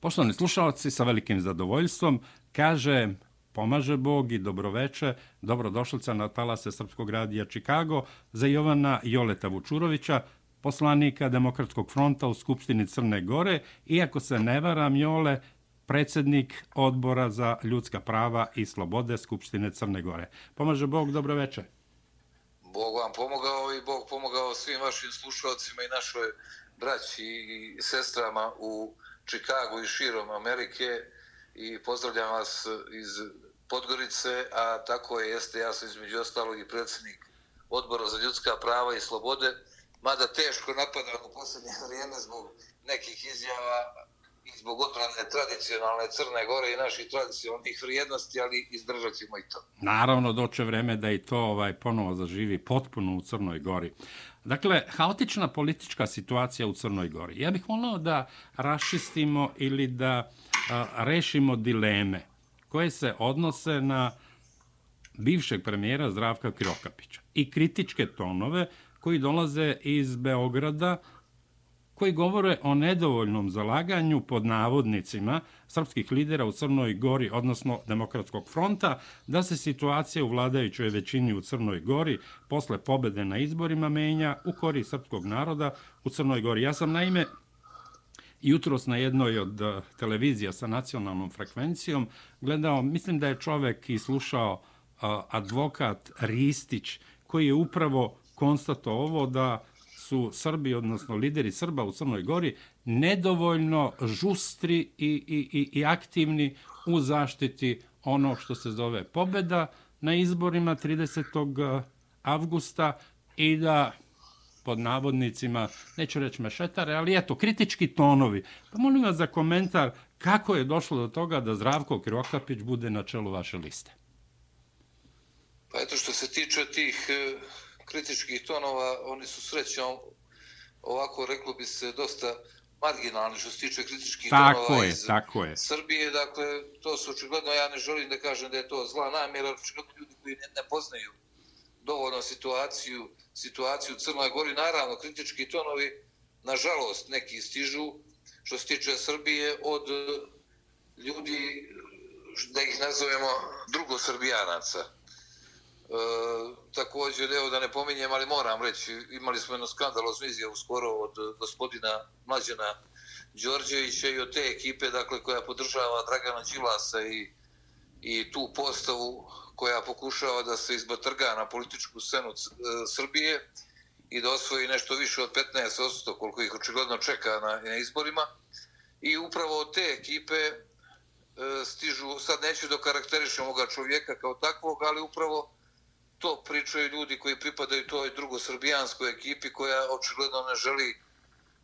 Poštovani slušalci, sa velikim zadovoljstvom kaže pomaže Bog i dobroveče, dobrodošlica na talase Srpskog radija Čikago za Jovana Joleta Vučurovića, poslanika Demokratskog fronta u Skupštini Crne Gore, iako se ne varam Jole, predsjednik odbora za ljudska prava i slobode Skupštine Crne Gore. Pomaže Bog, dobroveče. Bog vam pomogao i Bog pomogao svim vašim slušalcima i našoj braći i sestrama u Čikagu i širom Amerike i pozdravljam vas iz Podgorice, a tako je, jeste, ja sam između ostalog i predsjednik odbora za ljudska prava i slobode, mada teško napadam u posljednje vrijeme zbog nekih izjava i zbog odbrane tradicionalne Crne Gore i naših tradicionalnih vrijednosti, ali izdržat ćemo i to. Naravno, doće vreme da i to ovaj ponovo zaživi potpuno u Crnoj Gori. Dakle, haotična politička situacija u Crnoj Gori. Ja bih volao da rašistimo ili da a, rešimo dileme koje se odnose na bivšeg premijera Zdravka Krokapića i kritičke tonove koji dolaze iz Beograda, koji govore o nedovoljnom zalaganju pod navodnicima srpskih lidera u Crnoj Gori, odnosno Demokratskog fronta, da se situacija u vladajućoj većini u Crnoj Gori posle pobede na izborima menja u kori srpskog naroda u Crnoj Gori. Ja sam naime jutros na jednoj od e, televizija sa nacionalnom frekvencijom gledao, mislim da je čovek i slušao e, advokat Ristić, koji je upravo konstato ovo da su Srbi, odnosno lideri Srba u Crnoj Gori, nedovoljno žustri i, i, i, i aktivni u zaštiti ono što se zove pobeda na izborima 30. Eh, avgusta i da pod navodnicima, neću reći mešetare, ali eto, kritički tonovi. Pa molim vas za komentar kako je došlo do toga da Zdravko Kirokapić bude na čelu vaše liste. Pa eto što se tiče tih eh, kritičkih tonova, oni su srećom, ovako reklo bi se, dosta marginalni što se tiče kritičkih tako tonova je, iz tako je. Srbije. Dakle, to su očigledno, ja ne želim da kažem da je to zla namjera, očigledno ljudi koji ne, ne poznaju dovoljno situaciju, situaciju u Crnoj Gori. Naravno, kritički tonovi, nažalost, neki stižu što se tiče Srbije od ljudi, da ih nazovemo drugosrbijanaca. E, također, evo da ne pominjem, ali moram reći, imali smo jedno skandalozno izjavu skoro od gospodina Mlađana Đorđevića i od te ekipe, dakle, koja podržava Dragana Đilasa i, i tu postavu koja pokušava da se izbatrga na političku scenu e, Srbije i da osvoji nešto više od 15% koliko ih očigledno čeka na, na izborima. I upravo od te ekipe e, stižu, sad neću da karakterišem ovoga čovjeka kao takvog, ali upravo to pričaju ljudi koji pripadaju toj drugosrbijanskoj ekipi koja očigledno ne želi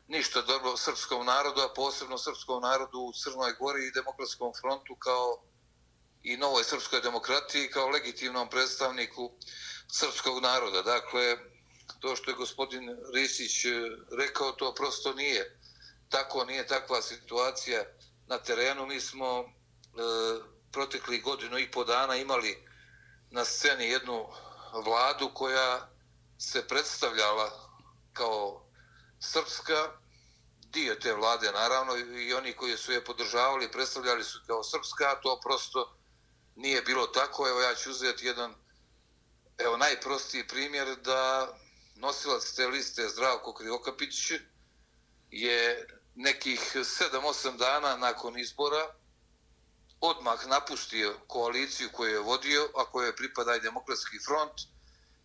ništa dobro srpskom narodu, a posebno srpskom narodu u Crnoj Gori i demokratskom frontu kao i novoj srpskoj demokratiji kao legitimnom predstavniku srpskog naroda. Dakle, to što je gospodin Risić eh, rekao, to prosto nije tako, nije takva situacija na terenu. Mi smo eh, e, protekli godinu i po dana imali na sceni jednu vladu koja se predstavljala kao srpska, dio te vlade naravno i oni koji su je podržavali predstavljali su kao srpska, to prosto nije bilo tako. Evo ja ću uzeti jedan evo najprostiji primjer da nosilac te liste Zdravko Krivokapić je nekih 7-8 dana nakon izbora odmah napustio koaliciju koju je vodio, a koje je pripada i demokratski front,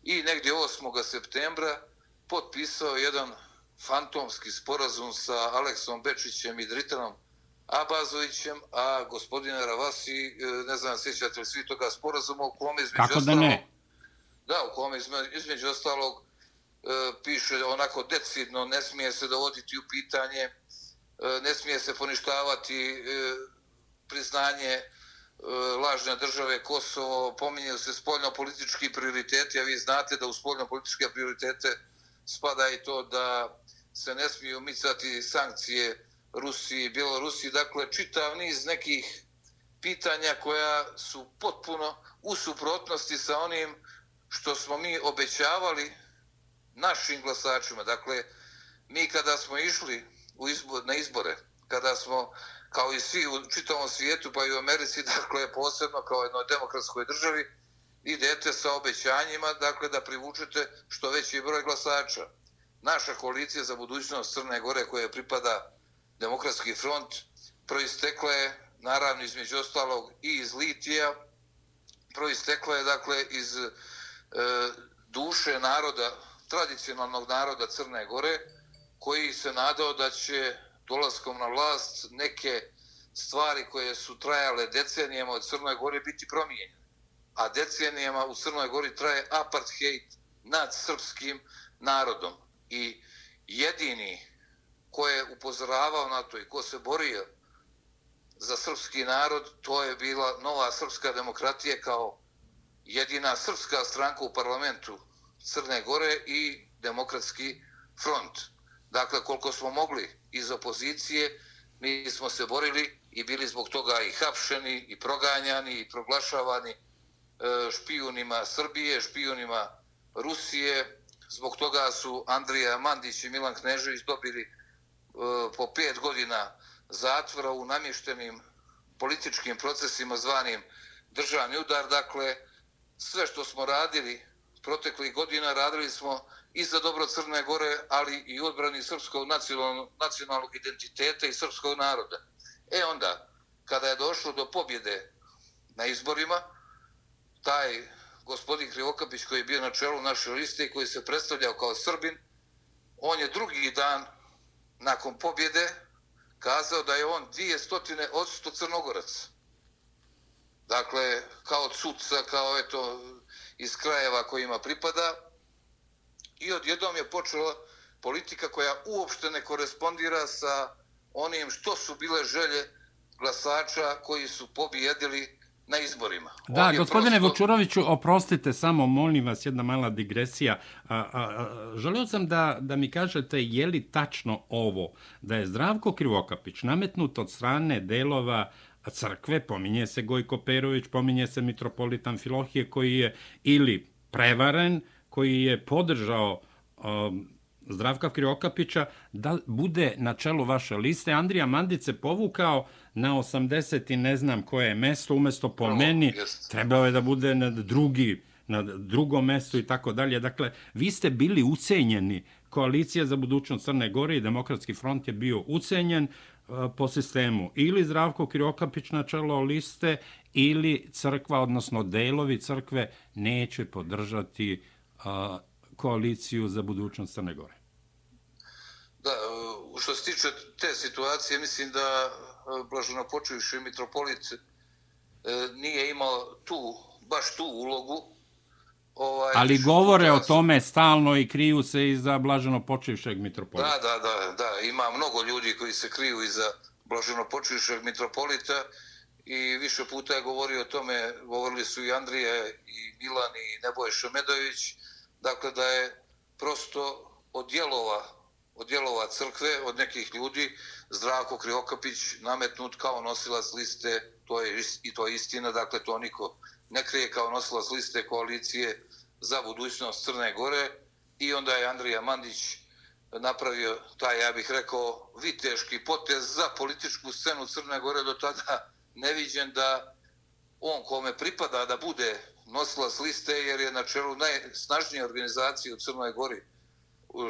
i negdje 8. septembra potpisao jedan fantomski sporazum sa Aleksom Bečićem i Dritanom Abazovićem, a gospodine Ravasi, e, ne znam, sjećate li svi toga sporazuma u kome između Kako da ne? Da, u kome između ostalog e, piše onako decidno, ne smije se dovoditi u pitanje, e, ne smije se poništavati priznanje e, lažne države Kosovo, pominje se spoljno-politički prioriteti, a vi znate da u spoljno-političke prioritete spada i to da se ne smiju micati sankcije Rusiji, i Bjelorusiji, dakle čitav niz nekih pitanja koja su potpuno u suprotnosti sa onim što smo mi obećavali našim glasačima. Dakle, mi kada smo išli u izbor, na izbore, kada smo, kao i svi u čitavom svijetu, pa i u Americi, dakle, posebno kao jednoj demokratskoj državi, idete sa obećanjima, dakle, da privučete što veći broj glasača. Naša koalicija za budućnost Crne Gore, koja pripada Demokratski front, proistekla je, naravno, između ostalog, i iz Litija, proistekla je, dakle, iz e, duše naroda, tradicionalnog naroda Crne Gore, koji se nadao da će dolaskom na vlast neke stvari koje su trajale decenijama od Crnoj Gori biti promijenjene. A decenijama u Crnoj Gori traje apartheid nad srpskim narodom. I jedini ko je upozoravao na to i ko se borio za srpski narod, to je bila nova srpska demokratija kao jedina srpska stranka u parlamentu Crne Gore i demokratski front. Dakle, koliko smo mogli iz opozicije, mi smo se borili i bili zbog toga i hapšeni, i proganjani, i proglašavani e, špijunima Srbije, špijunima Rusije. Zbog toga su Andrija Mandić i Milan Knežević dobili e, po pet godina zatvora u namještenim političkim procesima zvanim državni udar. Dakle, sve što smo radili proteklih godina, radili smo i za dobro Crne Gore, ali i odbrani srpskog nacionalnog, nacionalnog identiteta i srpskog naroda. E onda, kada je došlo do pobjede na izborima, taj gospodin Krivokapić koji je bio na čelu naše liste i koji se predstavljao kao Srbin, on je drugi dan nakon pobjede kazao da je on dvije stotine odsto Crnogorac. Dakle, kao cuca, kao eto, iz krajeva kojima pripada, i odjednom je počela politika koja uopšte ne korespondira sa onim što su bile želje glasača koji su pobjedili na izborima. Da, gospodine prosto... Vučuroviću, oprostite samo, molim vas, jedna mala digresija. A, a, a, želio sam da, da mi kažete je li tačno ovo, da je Zdravko Krivokapić nametnut od strane delova crkve, pominje se Gojko Perović, pominje se Mitropolitan Filohije, koji je ili prevaren, koji je podržao um, Zdravka Kriokapića da bude na čelu vaše liste. Andrija Mandice povukao na 80 i ne znam koje je mesto, umjesto po Prvo, meni jest. trebao je da bude na drugi na drugom mestu i tako dalje. Dakle, vi ste bili ucenjeni. Koalicija za budućnost Crne Gore i Demokratski front je bio ucenjen uh, po sistemu ili Zdravko Kriokapić na čelo liste ili crkva, odnosno delovi crkve, neće podržati uh, a, koaliciju za budućnost Crne Gore. Da, što se tiče te situacije, mislim da Blaženo počujuši mitropolit e, nije imao tu, baš tu ulogu. Ovaj, Ali govore o tome stalno i kriju se iza Blaženo počujušeg mitropolita. Da, da, da, da, ima mnogo ljudi koji se kriju iza Blaženo počujušeg mitropolita i više puta je govorio o tome, govorili su i Andrije i Milan i Neboje Šomedović, dakle da je prosto od dijelova, od dijelova crkve, od nekih ljudi, Zdravko Kriokapić nametnut kao nosilac liste, to je i to je istina, dakle to niko ne krije kao nosilac liste koalicije za budućnost Crne Gore. I onda je Andrija Mandić napravio taj, ja bih rekao, viteški potez za političku scenu Crne Gore do tada neviđen da on kome pripada da bude nosila s liste jer je na čelu najsnažnije organizacije u Crnoj Gori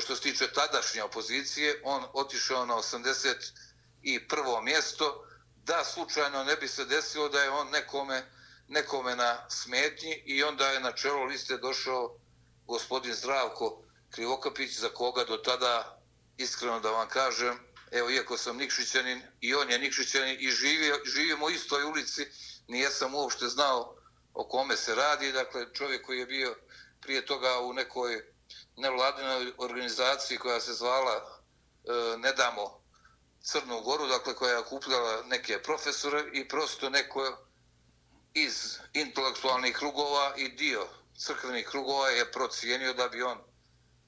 što se tiče tadašnje opozicije, on otišao na 81. mjesto da slučajno ne bi se desilo da je on nekome, nekome na smetnji i onda je na čelo liste došao gospodin Zdravko Krivokapić za koga do tada iskreno da vam kažem evo iako sam Nikšićanin i on je Nikšićanin i živio, živimo u istoj ulici nijesam uopšte znao o kome se radi. Dakle, čovjek koji je bio prije toga u nekoj nevladinoj organizaciji koja se zvala e, Ne damo Crnu Goru, dakle koja je okupljala neke profesore i prosto neko iz intelektualnih krugova i dio crkvenih krugova je procijenio da bi on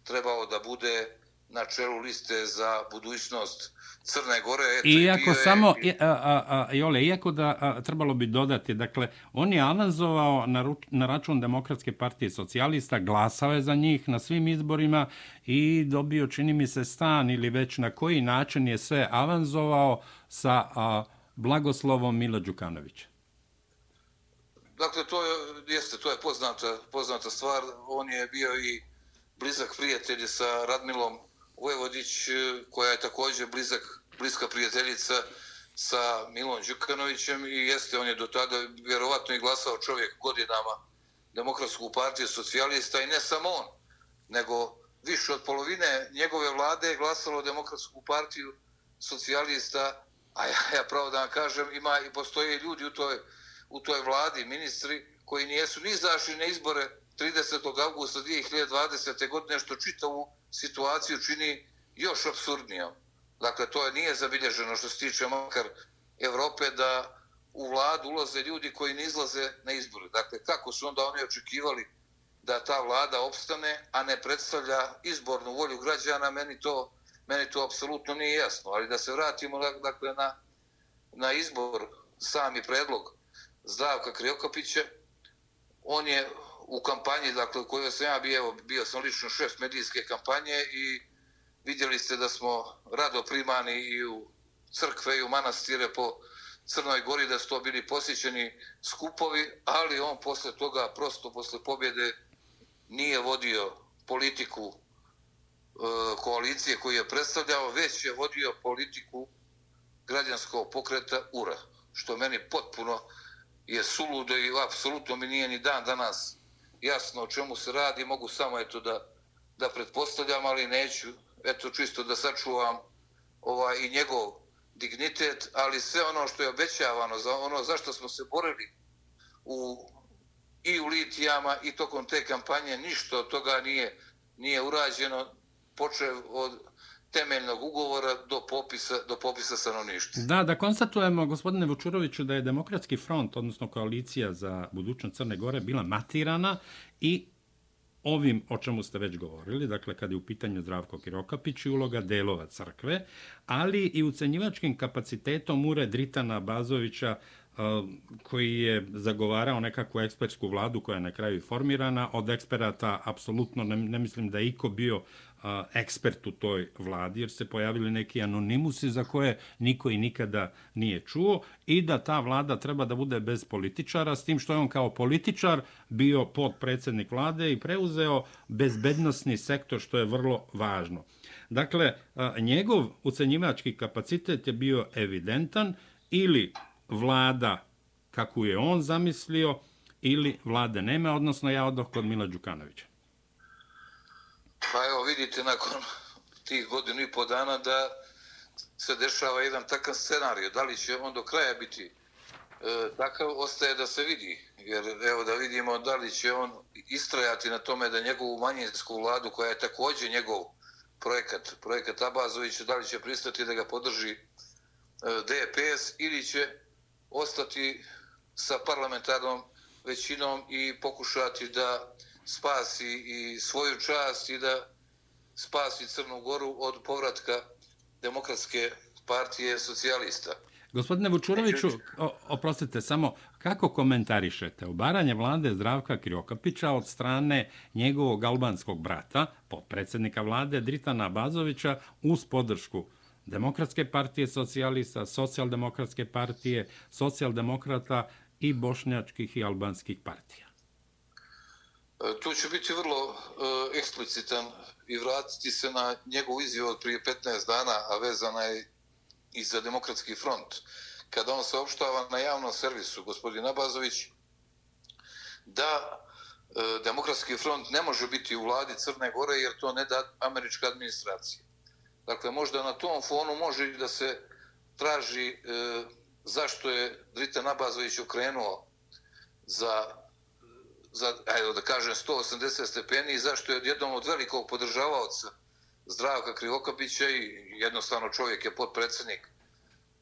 trebao da bude na čelu liste za budućnost Crne Gore. Eto, iako samo, je... a, a, a, Jole, iako da a, trebalo bi dodati, dakle, on je avanzovao na, ruč, na račun Demokratske partije socijalista, glasao je za njih na svim izborima i dobio, čini mi se, stan ili već na koji način je sve avanzovao sa a, blagoslovom Mila Đukanovića. Dakle, to je, jeste, to je poznata, poznata stvar. On je bio i blizak prijatelj sa Radmilom Vojvodić, e, koja je također blizak, bliska prijateljica sa Milom Đukanovićem i jeste, on je do tada vjerovatno i glasao čovjek godinama Demokratsku partiju socijalista i ne samo on, nego više od polovine njegove vlade je glasalo Demokratsku partiju socijalista, a ja, ja pravo da vam kažem, ima i postoje ljudi u toj, u toj vladi, ministri, koji nijesu ni izašli na izbore 30. augusta 2020. godine, što čitavu situaciju čini još absurdnijom. Dakle, to je nije zabilježeno što se tiče makar Evrope da u vladu ulaze ljudi koji ne izlaze na izbore. Dakle, kako su onda oni očekivali da ta vlada opstane, a ne predstavlja izbornu volju građana, meni to, meni to apsolutno nije jasno. Ali da se vratimo dakle, na, na izbor, sami predlog Zdravka Kriokopića, on je u kampanji, dakle, koju kojoj sam ja bio, bio sam lično šest medijske kampanje i vidjeli ste da smo rado primani i u crkve i u manastire po Crnoj Gori, da su to bili posjećeni skupovi, ali on posle toga, prosto posle pobjede, nije vodio politiku e, koalicije koju je predstavljao, već je vodio politiku građanskog pokreta URA, što meni potpuno je suludo i apsolutno mi nije ni dan danas jasno o čemu se radi, mogu samo eto da, da pretpostavljam, ali neću, eto čisto da sačuvam ovaj, i njegov dignitet, ali sve ono što je obećavano, za ono zašto smo se borili u, i u litijama i tokom te kampanje, ništa od toga nije, nije urađeno, počeo od temeljnog ugovora do popisa, do popisa stanovništva. Da, da konstatujemo, gospodine Vučuroviću, da je Demokratski front, odnosno koalicija za budućnost Crne Gore, bila matirana i ovim o čemu ste već govorili, dakle kad je u pitanju Zdravko Kirokapić i uloga delova crkve, ali i ucenjivačkim kapacitetom Ure Dritana Bazovića koji je zagovarao nekakvu ekspertsku vladu koja je na kraju formirana. Od eksperata apsolutno ne, ne mislim da je iko bio ekspert u toj vladi, jer se pojavili neki anonimusi za koje niko i nikada nije čuo i da ta vlada treba da bude bez političara, s tim što je on kao političar bio podpredsednik vlade i preuzeo bezbednostni sektor, što je vrlo važno. Dakle, njegov ucenjivački kapacitet je bio evidentan ili vlada kako je on zamislio ili vlade nema, odnosno ja odoh kod Mila Đukanovića. Pa evo vidite nakon tih godinu i po dana da se dešava jedan takav scenarij. Da li će on do kraja biti e, takav, ostaje da se vidi. Jer evo da vidimo da li će on istrajati na tome da njegovu manjinsku vladu, koja je također njegov projekat, projekat Abazović, da li će pristati da ga podrži e, DPS ili će ostati sa parlamentarnom većinom i pokušati da spasi i svoju čast i da spasi Crnu Goru od povratka demokratske partije socijalista. Gospodine Vučuroviću, oprostite, samo kako komentarišete obaranje vlade Zdravka Kriokapića od strane njegovog albanskog brata, podpredsjednika vlade Dritana Bazovića, uz podršku Demokratske partije socijalista, socijaldemokratske partije, socijaldemokrata i bošnjačkih i albanskih partija? E, tu ću biti vrlo e, eksplicitan i vratiti se na njegov izjav od prije 15 dana, a vezana je i za demokratski front. Kada on saopštava na javnom servisu, gospodin Abazović, da e, demokratski front ne može biti u vladi Crne Gore jer to ne da američka administracija. Dakle, možda na tom fonu može da se traži e, zašto je Drita Abazović okrenuo za, za ajde, da kažem, 180 stepeni i zašto je jednom od velikog podržavaoca Zdravka Krivokapića i jednostavno čovjek je podpredsednik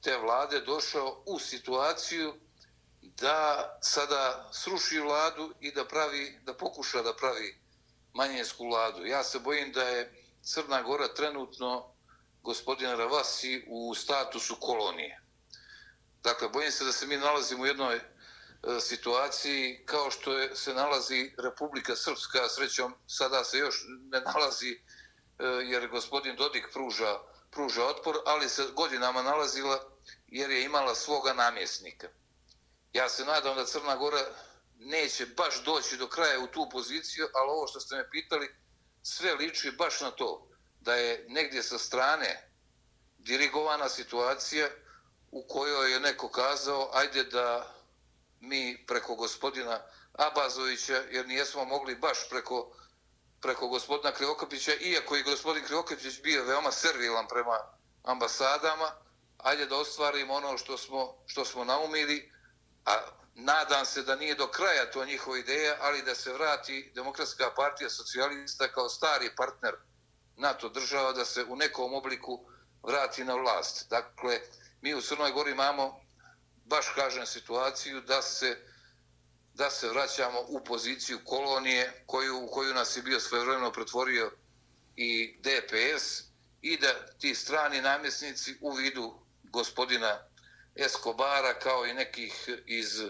te vlade došao u situaciju da sada sruši vladu i da pravi da pokuša da pravi manjinsku vladu. Ja se bojim da je Crna Gora trenutno gospodina Ravasi u statusu kolonije. Dakle, bojim se da se mi nalazimo u jednoj E, situaciji kao što je, se nalazi Republika Srpska, srećom sada se još ne nalazi e, jer gospodin Dodik pruža, pruža otpor, ali se godinama nalazila jer je imala svoga namjesnika. Ja se nadam da Crna Gora neće baš doći do kraja u tu poziciju, ali ovo što ste me pitali, sve liči baš na to da je negdje sa strane dirigovana situacija u kojoj je neko kazao ajde da mi preko gospodina Abazovića, jer nijesmo mogli baš preko, preko gospodina Krivokapića, iako je gospodin Krivokapić bio veoma servilan prema ambasadama, ajde da ostvarimo ono što smo, što smo naumili, a nadam se da nije do kraja to njihova ideja, ali da se vrati Demokratska partija socijalista kao stari partner NATO država, da se u nekom obliku vrati na vlast. Dakle, mi u Crnoj Gori imamo, baš kažem, situaciju da se da se vraćamo u poziciju kolonije koju, u koju nas je bio svojevremeno pretvorio i DPS i da ti strani namjesnici u vidu gospodina Escobara kao i nekih iz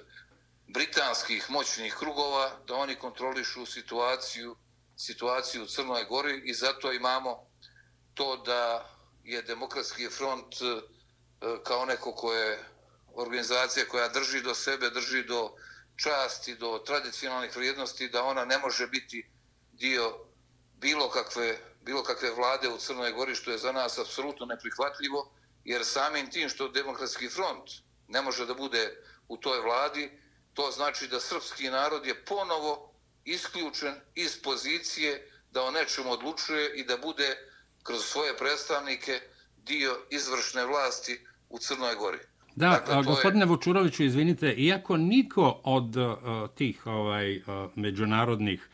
britanskih moćnih krugova da oni kontrolišu situaciju situaciju u Crnoj Gori i zato imamo to da je demokratski front e, kao neko ko je organizacija koja drži do sebe, drži do časti, do tradicionalnih vrijednosti, da ona ne može biti dio bilo kakve, bilo kakve vlade u Crnoj Gori, što je za nas apsolutno neprihvatljivo, jer samim tim što demokratski front ne može da bude u toj vladi, to znači da srpski narod je ponovo isključen iz pozicije da o nečemu odlučuje i da bude kroz svoje predstavnike dio izvršne vlasti u Crnoj Gori. Da, dakle, gospodine je... Vučuroviću, izvinite, iako niko od uh, tih ovaj uh, međunarodnih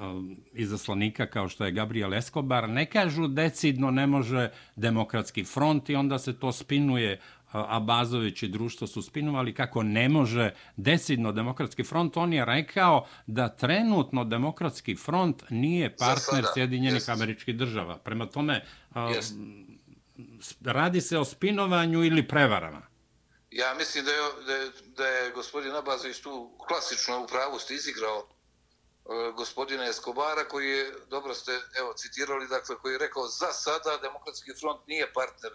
Um, izaslanika kao što je Gabriel Escobar ne kažu decidno ne može demokratski front i onda se to spinuje Abazović i društvo su spinovali kako ne može decidno demokratski front. On je rekao da trenutno demokratski front nije partner Sjedinjenih yes. američkih država. Prema tome, yes. radi se o spinovanju ili prevarama. Ja mislim da je, da je, da je gospodin Abazović tu klasično u pravu izigrao e, gospodina Escobara koji je, dobro ste evo, citirali, dakle, koji je rekao za sada Demokratski front nije partner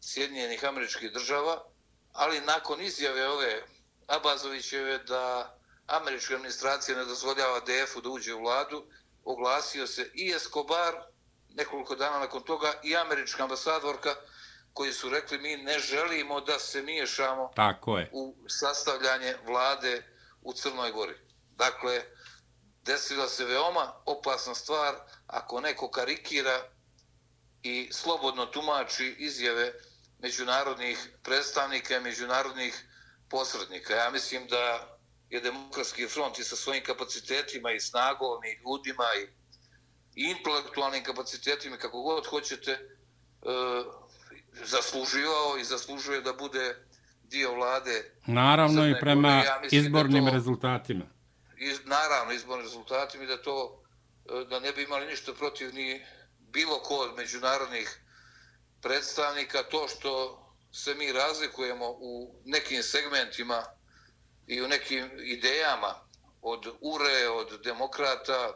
Sjedinjenih američkih država, ali nakon izjave ove Abazovićeve da američka administracija ne dozvoljava DF-u da uđe u vladu, oglasio se i Escobar nekoliko dana nakon toga i američka ambasadorka koji su rekli mi ne želimo da se miješamo Tako je. u sastavljanje vlade u Crnoj Gori. Dakle, desila se veoma opasna stvar ako neko karikira i slobodno tumači izjave međunarodnih predstavnika i međunarodnih posrednika. Ja mislim da je demokratski front i sa svojim kapacitetima i snagom i ljudima i, i intelektualnim kapacitetima kako god hoćete e, zasluživao i zaslužuje da bude dio vlade. Naravno i prema ja izbornim to, rezultatima iz, naravno izborni rezultati mi da to e, da ne bi imali ništa protiv ni bilo ko od međunarodnih predstavnika to što se mi razlikujemo u nekim segmentima i u nekim idejama od URE, od demokrata,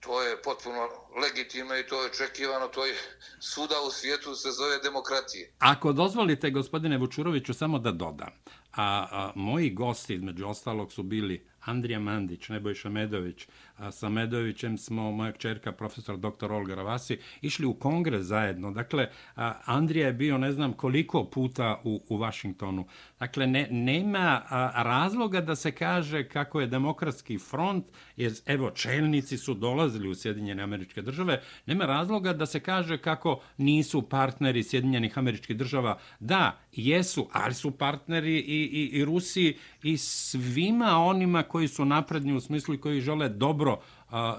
to je potpuno legitimno i to je očekivano, to je suda u svijetu se zove demokratije. Ako dozvolite, gospodine Vučuroviću, samo da dodam. A, a moji gosti, između ostalog, su bili Andrija Mandić, Nebojša Medović. A sa Medovićem smo, moja čerka, profesor dr. Olga Ravasi, išli u kongres zajedno. Dakle, a, Andrija je bio ne znam koliko puta u, u Vašingtonu. Dakle, ne, nema a, razloga da se kaže kako je demokratski front, jer evo, čelnici su dolazili u Sjedinjene američke države, nema razloga da se kaže kako nisu partneri Sjedinjenih američkih država. Da, jesu, ali su partneri i, i, i Rusiji i svima onima koji su napredni u smislu i koji žele dobro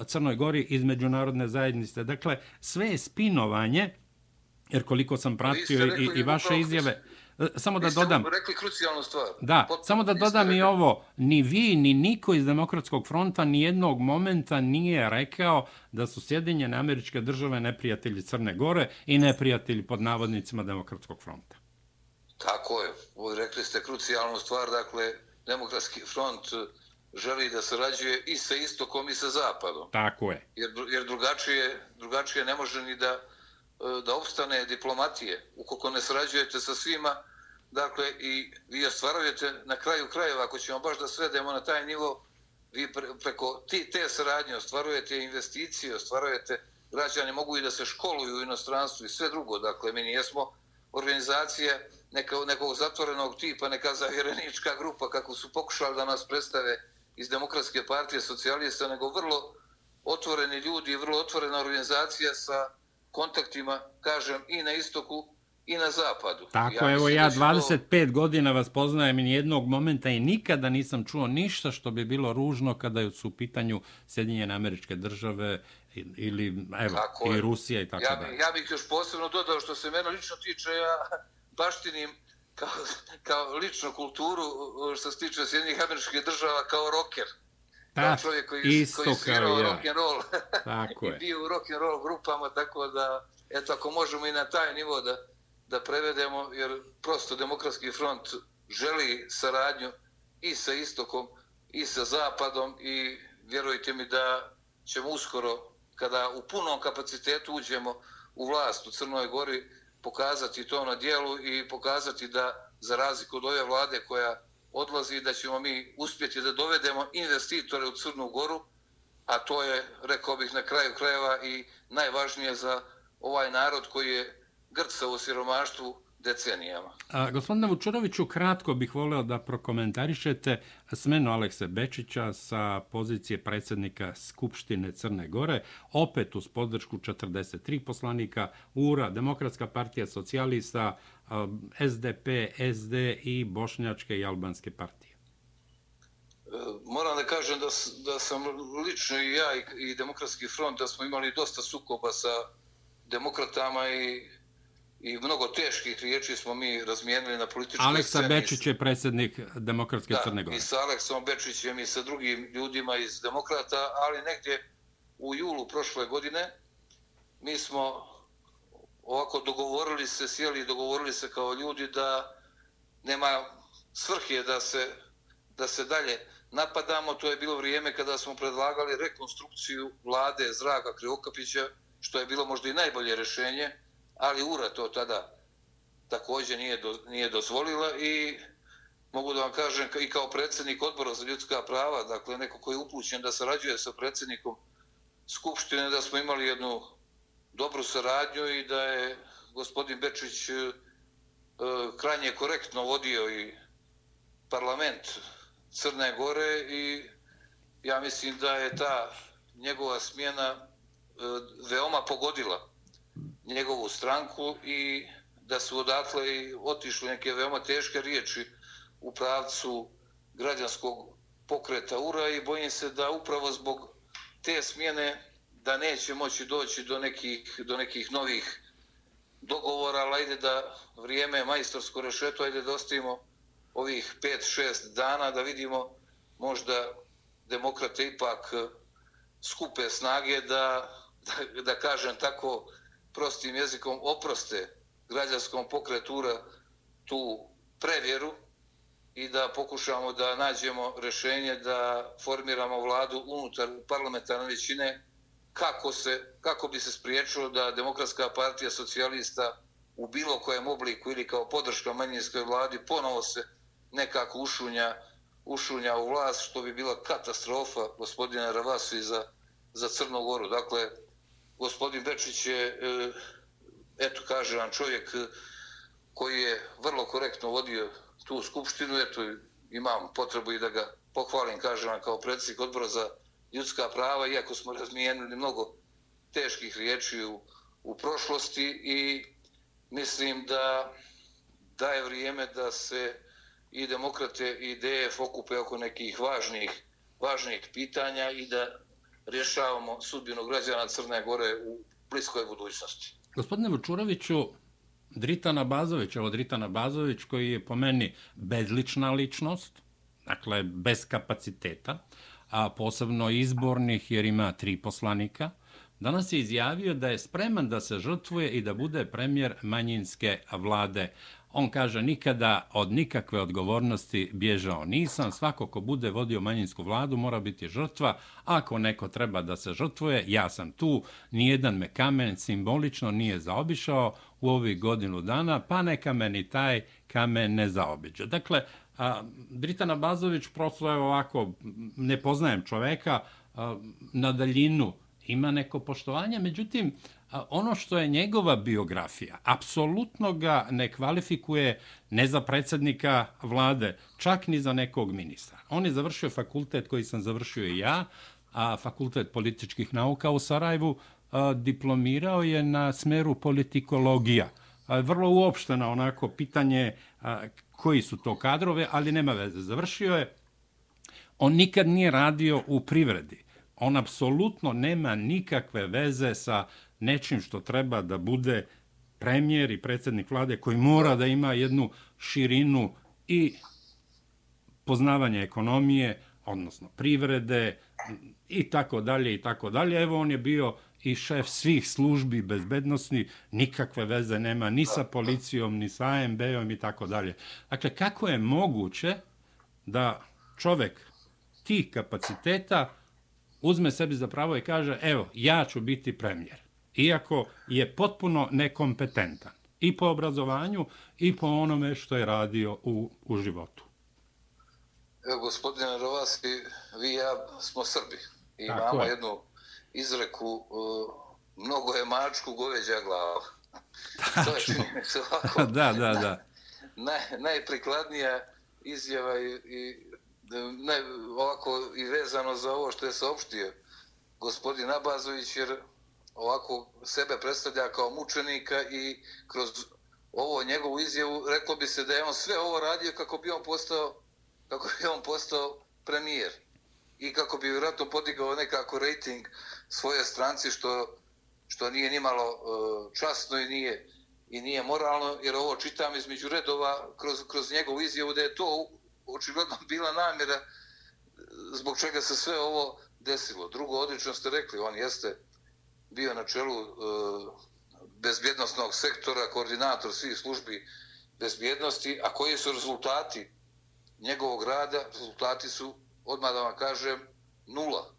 Crnoj Gori iz međunarodne zajednice. Dakle, sve je spinovanje, jer koliko sam pratio i, i vaše izjave, E, samo da dodam... rekli krucijalnu stvar. Da, Potpuno samo da dodam i rekli. ovo, ni vi, ni niko iz Demokratskog fronta ni jednog momenta nije rekao da su Sjedinjene američke države neprijatelji Crne Gore i neprijatelji pod navodnicima Demokratskog fronta. Tako je. Rekli ste krucijalnu stvar, dakle, Demokratski front želi da sarađuje i sa istokom i sa zapadom. Tako je. Jer, jer drugačije, drugačije ne može ni da, eh, da opstane diplomatije. Ukoliko ne sarađujete sa svima, dakle, i vi ostvarujete na kraju krajeva, ako ćemo baš da svedemo na taj nivo, vi pre, preko ti, te saradnje ostvarujete investicije, ostvarujete, građani mogu i da se školuju u inostranstvu i sve drugo. Dakle, mi nijesmo organizacija neka, nekog zatvorenog tipa, neka zavjerenička grupa, kako su pokušali da nas predstave iz Demokratske partije socijalista, nego vrlo otvoreni ljudi i vrlo otvorena organizacija sa kontaktima, kažem, i na istoku i na zapadu. Tako, ja evo ja da će to- 25 godina vas poznajem i nijednog momenta i nikada nisam čuo ništa što bi bilo ružno kada su u pitanju Sjedinjene američke države ili evo, Tako i. Rusija i tako ja, dalje. ja bih još posebno dodao što se mene lično tiče, ja baštinim kao, kao ličnu kulturu što se tiče Sjedinjenih američkih država kao rocker. kao Da, čovjek koji, isto koji kao svirao ja. rock and roll Tako i je. bio u rock and roll grupama, tako da, eto, ako možemo i na taj nivo da, da prevedemo, jer prosto Demokratski front želi saradnju i sa istokom i sa zapadom i vjerujte mi da ćemo uskoro, kada u punom kapacitetu uđemo u vlast u Crnoj Gori, pokazati to na dijelu i pokazati da, za razliku od ove vlade koja odlazi, da ćemo mi uspjeti da dovedemo investitore u Crnu Goru, a to je, rekao bih, na kraju krajeva i najvažnije za ovaj narod koji je grca u siromaštvu decenijama. A, gospodine Vučuroviću, kratko bih voleo da prokomentarišete smenu Alekse Bečića sa pozicije predsjednika Skupštine Crne Gore, opet uz podršku 43 poslanika, URA, Demokratska partija socijalista, a, SDP, SD i Bošnjačke i Albanske partije. E, Moram da kažem da, da sam lično i ja i, i Demokratski front, da smo imali dosta sukoba sa demokratama i, i mnogo teških riječi smo mi razmijenili na političkoj Aleksa sceni. Bečić je predsjednik Demokratske da, Crne Gore. i sa Aleksom Bečićem i sa drugim ljudima iz demokrata, ali negdje u julu prošle godine mi smo ovako dogovorili se, sjeli i dogovorili se kao ljudi da nema svrhe da se, da se dalje napadamo. To je bilo vrijeme kada smo predlagali rekonstrukciju vlade Zraka Krivokapića, što je bilo možda i najbolje rješenje, ali URA to tada također nije, do, nije dozvolila i mogu da vam kažem i kao predsjednik odbora za ljudska prava, dakle neko koji je upućen da sarađuje sa predsjednikom Skupštine, da smo imali jednu dobru saradnju i da je gospodin Bečić e, e krajnje korektno vodio i parlament Crne Gore i ja mislim da je ta njegova smjena e, veoma pogodila njegovu stranku i da su odatle i otišle neke veoma teške riječi u pravcu građanskog pokreta URA i bojim se da upravo zbog te smjene da neće moći doći do nekih, do nekih novih dogovora, ali ajde da vrijeme majstorsko rešeto, ajde da ostavimo ovih 5-6 dana da vidimo možda demokrate ipak skupe snage da, da, da kažem tako prostim jezikom oproste građanskom pokretura tu prevjeru i da pokušamo da nađemo rešenje da formiramo vladu unutar parlamentarne većine kako, se, kako bi se spriječilo da Demokratska partija socijalista u bilo kojem obliku ili kao podrška manjinskoj vladi ponovo se nekako ušunja, ušunja u vlast, što bi bila katastrofa gospodina Ravasi za, za Crnu Goru. Dakle, gospodin Bečić je, e, eto kaže vam čovjek e, koji je vrlo korektno vodio tu skupštinu, eto imam potrebu i da ga pohvalim, kažem vam, kao predsjednik odbora za ljudska prava, iako smo razmijenili mnogo teških riječi u, u prošlosti i mislim da da je vrijeme da se i demokrate i DF okupe oko nekih važnih, važnih pitanja i da rješavamo sudbinu građana Crne Gore u bliskoj budućnosti. Gospodine Vučuroviću, Dritana Bazović, evo Dritana Bazović koji je po meni bezlična ličnost, dakle bez kapaciteta, a posebno izbornih jer ima tri poslanika, danas je izjavio da je spreman da se žrtvuje i da bude premijer manjinske vlade On kaže, nikada od nikakve odgovornosti bježao nisam. Svako ko bude vodio manjinsku vladu mora biti žrtva. Ako neko treba da se žrtvuje, ja sam tu. Nijedan me kamen simbolično nije zaobišao u ovih godinu dana, pa neka me ni taj kamen ne zaobiđe. Dakle, a, Britana Bazović prosto je ovako, ne poznajem čoveka, a, na daljinu ima neko poštovanje, međutim, ono što je njegova biografija, apsolutno ga ne kvalifikuje ne za predsjednika vlade, čak ni za nekog ministra. On je završio fakultet koji sam završio i ja, a fakultet političkih nauka u Sarajevu, diplomirao je na smeru politikologija. Vrlo uopšteno onako pitanje koji su to kadrove, ali nema veze. Završio je. On nikad nije radio u privredi. On apsolutno nema nikakve veze sa nečim što treba da bude premijer i predsjednik vlade koji mora da ima jednu širinu i poznavanje ekonomije, odnosno privrede i tako dalje i tako dalje. Evo on je bio i šef svih službi bezbednostni, nikakve veze nema ni sa policijom, ni sa AMB-om i tako dalje. Dakle, kako je moguće da čovek tih kapaciteta uzme sebi za pravo i kaže, evo, ja ću biti premijer iako je potpuno nekompetentan i po obrazovanju i po onome što je radio u, u životu. Evo, gospodine Rovasi, vi i ja smo Srbi i Tako imamo je. jednu izreku uh, mnogo je mačku goveđa glava. to je ovako da, da, da. Naj, najprikladnija izjava i, i ne, ovako i vezano za ovo što je saopštio gospodin Abazović, jer ovako sebe predstavlja kao mučenika i kroz ovo njegovu izjavu reklo bi se da je on sve ovo radio kako bi on postao kako bi on postao premijer i kako bi vjerojatno podigao nekako rating svoje stranci što što nije ni malo e, časno i nije i nije moralno jer ovo čitam između redova kroz kroz njegovu izjavu da je to očigledno bila namjera zbog čega se sve ovo desilo. Drugo odlično ste rekli, on jeste bio na čelu e, bezbjednostnog sektora, koordinator svih službi bezbjednosti, a koji su rezultati njegovog rada? Rezultati su, odmah da vam kažem, nula.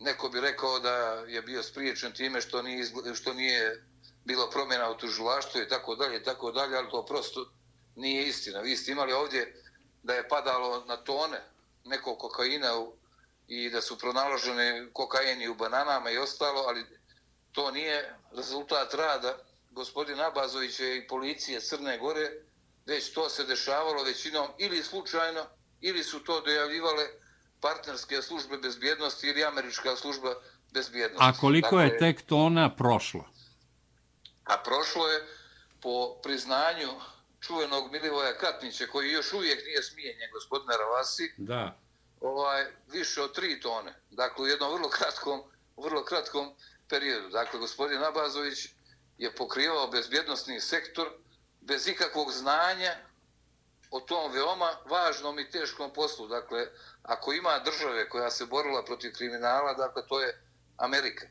Neko bi rekao da je bio spriječen time što nije, što nije bilo promjena u tužilaštvu i tako dalje, tako dalje, ali to prosto nije istina. Vi ste imali ovdje da je padalo na tone nekog kokaina u, i da su pronaložene kokaini u bananama i ostalo, ali to nije rezultat rada gospodina Abazovića i policije Crne Gore, već to se dešavalo većinom ili slučajno, ili su to dojavljivale partnerske službe bezbjednosti ili američka služba bezbjednosti. A koliko dakle, je tek tona prošlo? A prošlo je po priznanju čuvenog Milivoja Katnića, koji još uvijek nije smijenjen, gospodina Ravasi, da. Ovaj, više od tri tone. Dakle, u jednom vrlo kratkom, vrlo kratkom periodu. Dakle, gospodin Abazović je pokrivao bezbjednostni sektor bez ikakvog znanja o tom veoma važnom i teškom poslu. Dakle, ako ima države koja se borila protiv kriminala, dakle, to je Amerika.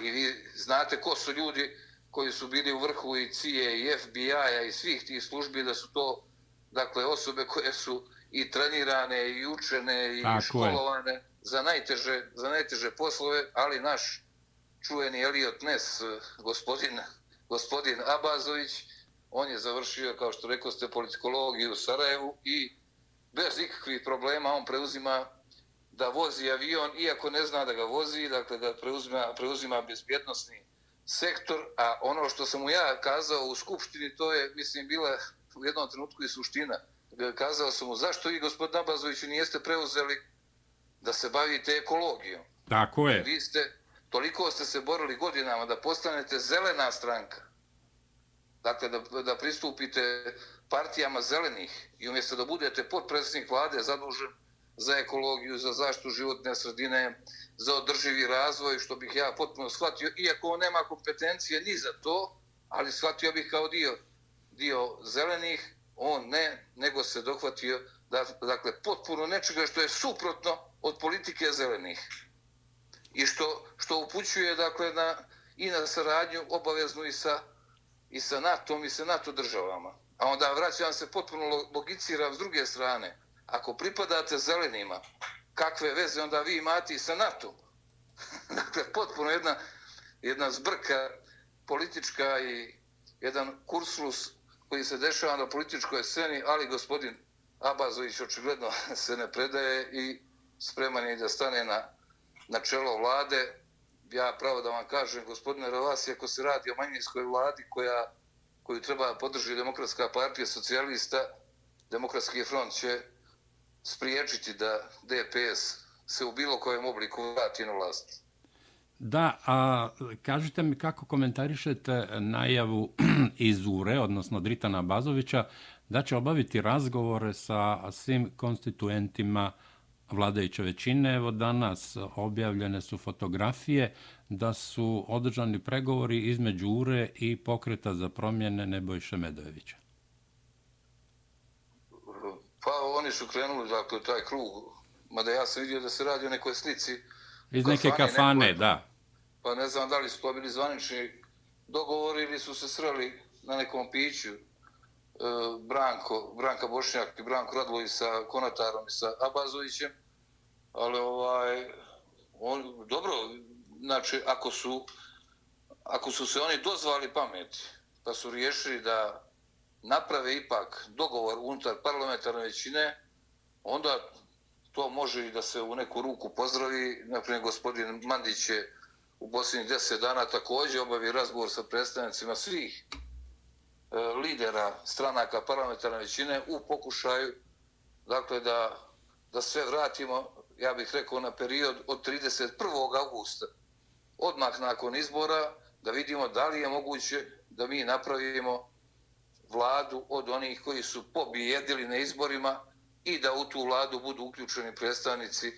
I vi znate ko su ljudi koji su bili u vrhu i CIA i FBI-a i svih tih službi, da su to dakle, osobe koje su i trenirane i učene i Tako školovane je. za najteže, za najteže poslove, ali naš čuveni Elliot Ness, gospodin, gospodin Abazović, on je završio, kao što rekao ste, politikologiju u Sarajevu i bez ikakvih problema on preuzima da vozi avion, iako ne zna da ga vozi, dakle da preuzima, preuzima bezbjednostni sektor, a ono što sam mu ja kazao u Skupštini, to je, mislim, bila u jednom trenutku i suština. Kazao sam mu, zašto vi, gospodin Abazoviću, nijeste preuzeli da se bavite ekologijom? Tako je. Vi ste, toliko ste se borili godinama da postanete zelena stranka, dakle da, da pristupite partijama zelenih i umjesto da budete podpredsjednik vlade zadužen za ekologiju, za zaštitu životne sredine, za održivi razvoj, što bih ja potpuno shvatio, iako on nema kompetencije ni za to, ali shvatio bih kao dio dio zelenih, on ne, nego se dohvatio da, dakle, potpuno nečega što je suprotno od politike zelenih. I što, što upućuje dakle, na, i na saradnju obaveznu i sa, i sa NATO-om i sa NATO državama. A onda vraćam se potpuno logiciram s druge strane. Ako pripadate zelenima, kakve veze onda vi imate i sa NATO? dakle, potpuno jedna, jedna zbrka politička i jedan kursus koji se dešava na političkoj sceni, ali gospodin Abazović očigledno se ne predaje i spreman je da stane na, na čelo vlade. Ja pravo da vam kažem, gospodine Ravasi, ako se radi o manjinskoj vladi koja, koju treba podrži Demokratska partija socijalista, Demokratski front će spriječiti da DPS se u bilo kojem obliku vrati na vlast. Da, a kažite mi kako komentarišete najavu iz URE, odnosno Dritana Bazovića, da će obaviti razgovore sa svim konstituentima vladajuće većine. Evo danas objavljene su fotografije da su održani pregovori između URE i pokreta za promjene Nebojše Medojevića. Pa oni su krenuli dakle, taj krug, mada ja sam vidio da se radi o nekoj slici. Iz neke kafane, nekoj, da. Pa ne znam da li su to bili zvanični dogovori ili su se sreli na nekom piću e, Branko, Branka Bošnjak i Branko Radlović sa Konatarom i sa Abazovićem. Ali ovaj, on, dobro, znači ako su, ako su se oni dozvali pamet, pa su riješili da naprave ipak dogovor unutar parlamentarne većine, onda to može i da se u neku ruku pozdravi. Naprimjer, gospodin Mandić je u posljednjih deset dana također obavi razgovor sa predstavnicima svih e, lidera stranaka parlamentarne većine u pokušaju dakle, da, da sve vratimo, ja bih rekao, na period od 31. augusta, odmah nakon izbora, da vidimo da li je moguće da mi napravimo vladu od onih koji su pobijedili na izborima i da u tu vladu budu uključeni predstavnici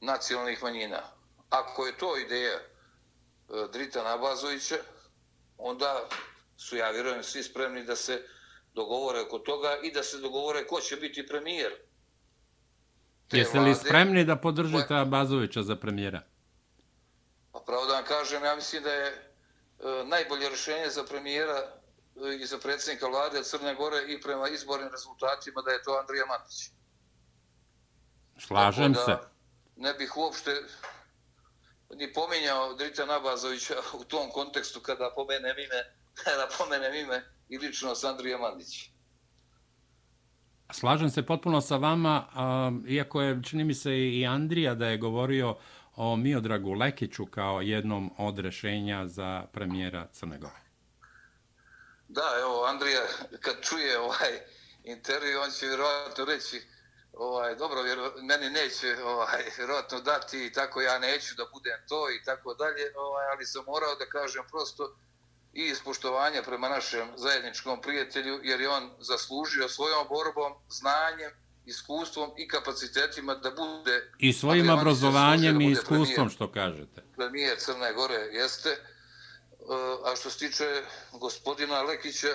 nacionalnih manjina. Ako je to ideja e, Drita Nabazovića, onda su, ja vjerujem, svi spremni da se dogovore oko toga i da se dogovore ko će biti premijer. Jeste li spremni da podržite Abazovića za premijera? Pa pravo da vam kažem, ja mislim da je e, najbolje rješenje za premijera i za predsjednika vlade Crne Gore i prema izbornim rezultatima da je to Andrija Matić. Slažem se. Ne bih uopšte ni pominjao Drita Nabazovića u tom kontekstu kada pomenem ime, kada pomenem ime i lično s Andrija Mandić. Slažem se potpuno sa vama, iako je, čini mi se, i Andrija da je govorio o Miodragu Lekiću kao jednom od rešenja za premijera Crne Gore. Da, evo, Andrija, kad čuje ovaj intervju, on će vjerovatno reći, ovaj, dobro, vjero, meni neće ovaj, vjerovatno dati i tako ja neću da budem to i tako dalje, ovaj, ali sam morao da kažem prosto i ispoštovanja prema našem zajedničkom prijatelju, jer je on zaslužio svojom borbom, znanjem, iskustvom i kapacitetima da bude... I svojim obrazovanjem i iskustvom, premijer, što kažete. Premijer Crne Gore jeste, a što se tiče gospodina Lekića,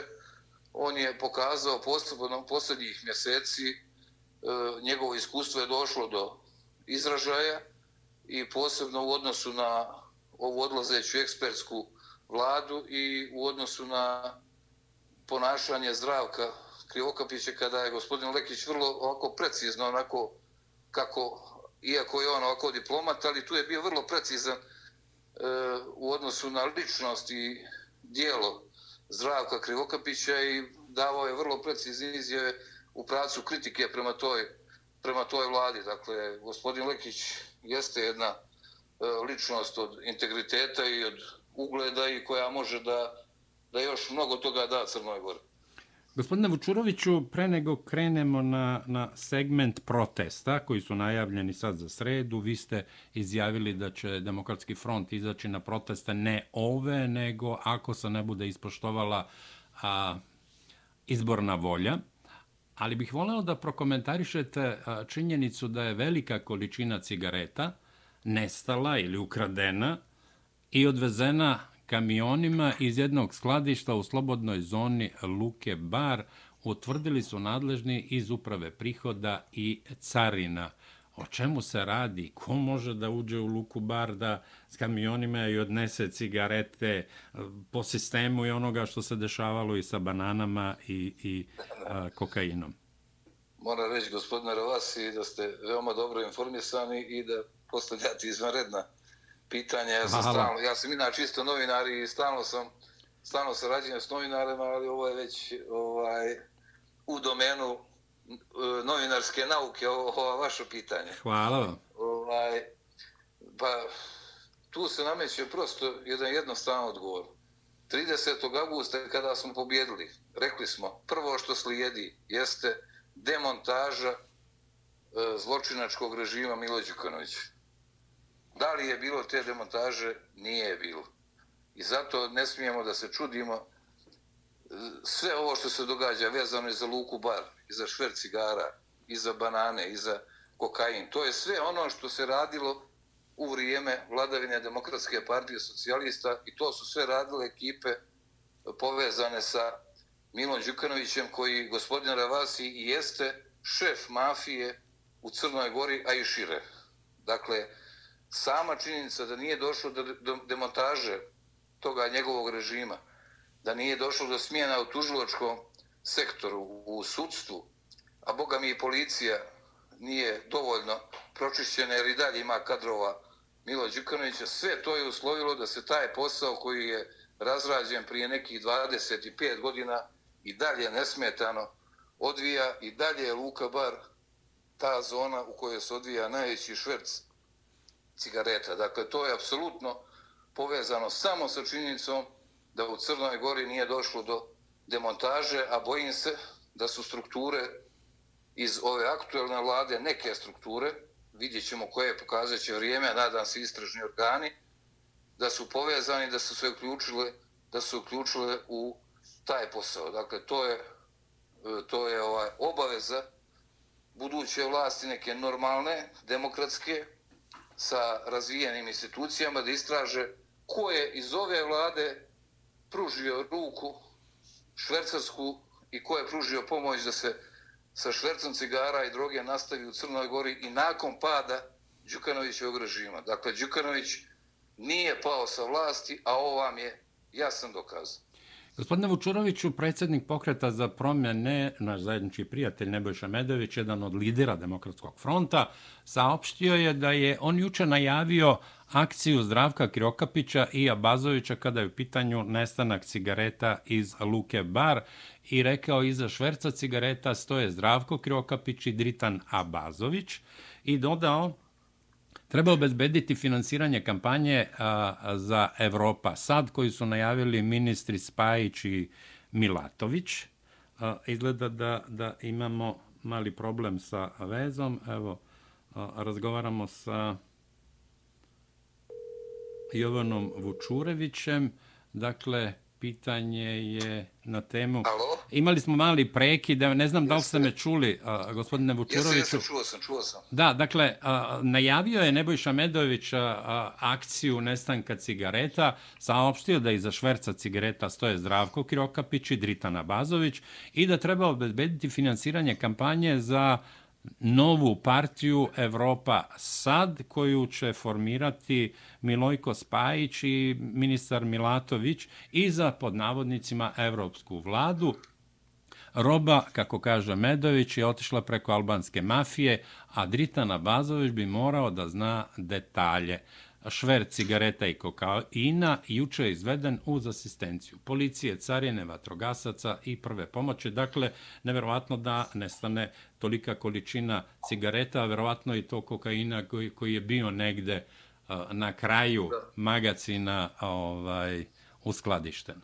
on je pokazao postupno posljednjih mjeseci e, njegovo iskustvo je došlo do izražaja i posebno u odnosu na ovu odlazeću ekspertsku vladu i u odnosu na ponašanje zdravka Krivokapića kada je gospodin Lekić vrlo ovako precizno onako kako iako je on ovako diplomat, ali tu je bio vrlo precizan e, u odnosu na ličnost i dijelo Zdravka Krivokapića i davao je vrlo precizne izjave u pracu kritike prema toj, prema toj vladi. Dakle, gospodin Lekić jeste jedna e, ličnost od integriteta i od ugleda i koja može da, da još mnogo toga da Crnoj Gori. Gospodine Vučuroviću, pre nego krenemo na, na segment protesta koji su najavljeni sad za sredu, vi ste izjavili da će Demokratski front izaći na proteste ne ove, nego ako se ne bude ispoštovala a, izborna volja. Ali bih voleo da prokomentarišete a, činjenicu da je velika količina cigareta nestala ili ukradena i odvezena kamionima iz jednog skladišta u slobodnoj zoni Luke Bar utvrdili su nadležni iz uprave prihoda i carina. O čemu se radi? Ko može da uđe u Luku Bar da s kamionima i odnese cigarete e, po sistemu i onoga što se dešavalo i sa bananama i, i a, kokainom? Moram reći, gospodine Rovasi, da ste veoma dobro informisani i da postavljate izvanredna pitanja. Ja sam, stalno, ja sam inače isto novinar i stalno sam stalno sarađujem s novinarima, ali ovo je već ovaj, u domenu e, novinarske nauke, ovo vaše pitanje. Hvala vam. Ovaj, pa, tu se nameće prosto jedan jednostavan odgovor. 30. augusta kada smo pobjedili, rekli smo, prvo što slijedi jeste demontaža e, zločinačkog režima Milo Đukanovića. Da li je bilo te demontaže? Nije je bilo. I zato ne smijemo da se čudimo e, sve ovo što se događa vezano je za Luku Bar, i za šver cigara, i za banane, i za kokain. To je sve ono što se radilo u vrijeme vladavine Demokratske partije socijalista i to su sve radile ekipe povezane sa Milom Đukanovićem koji gospodin Ravasi i jeste šef mafije u Crnoj Gori, a i šire. Dakle, sama činjenica da nije došlo do demontaže toga njegovog režima, da nije došlo do smjena u tužiločkom sektoru, u sudstvu, a boga mi i policija nije dovoljno pročišćena jer i dalje ima kadrova Milo Đukanovića, sve to je uslovilo da se taj posao koji je razrađen prije nekih 25 godina i dalje nesmetano odvija i dalje je Luka Bar ta zona u kojoj se odvija najveći šverc cigareta. Dakle, to je apsolutno povezano samo sa činjenicom da u Crnoj Gori nije došlo do demontaže, a bojim se da su strukture iz ove aktuelne vlade, neke strukture, vidjet ćemo koje pokazat će vrijeme, nadam se istražni organi, da su povezani, da su se uključile, da su uključile u taj posao. Dakle, to je, to je ovaj obaveza buduće vlasti neke normalne, demokratske, sa razvijenim institucijama da istraže ko je iz ove vlade pružio ruku švercarsku i ko je pružio pomoć da se sa švercom cigara i droge nastavi u Crnoj Gori i nakon pada Đukanovićevog režima. Dakle, Đukanović nije pao sa vlasti, a ovo vam je jasan dokaz. Gospodine Vučuroviću, predsjednik pokreta za promjene, naš zajednički prijatelj Nebojša Medović, jedan od lidera Demokratskog fronta, saopštio je da je on juče najavio akciju Zdravka Kirokapića i Abazovića kada je u pitanju nestanak cigareta iz Luke Bar i rekao iza šverca cigareta stoje Zdravko Kirokapić i Dritan Abazović. I dodao Treba obezbediti finansiranje kampanje a, za Evropa sad koji su najavili ministri Spajić i Milatović. A, izgleda da, da imamo mali problem sa vezom. Evo, a, razgovaramo sa Jovanom Vučurevićem. Dakle, pitanje je na temu... Alo? Imali smo mali prekid, ne znam da li ste me čuli, a, gospodine Vučuroviću. Jesam, čuo sam, čuo sam. Da, dakle, a, najavio je Nebojša Medović a, a, akciju nestanka cigareta, saopštio da iza šverca cigareta stoje Zdravko Kirokapić i Dritana Bazović i da treba obezbediti finansiranje kampanje za novu partiju Evropa Sad, koju će formirati Milojko Spajić i ministar Milatović i za podnavodnicima Evropsku vladu. Roba, kako kaže Medović, je otišla preko albanske mafije, a Dritana Bazović bi morao da zna detalje šver cigareta i kokaina juče je izveden uz asistenciju policije, carine, vatrogasaca i prve pomoće. Dakle, neverovatno da nestane tolika količina cigareta, a verovatno i to kokaina koji, koji je bio negde na kraju magacina ovaj, uskladišten.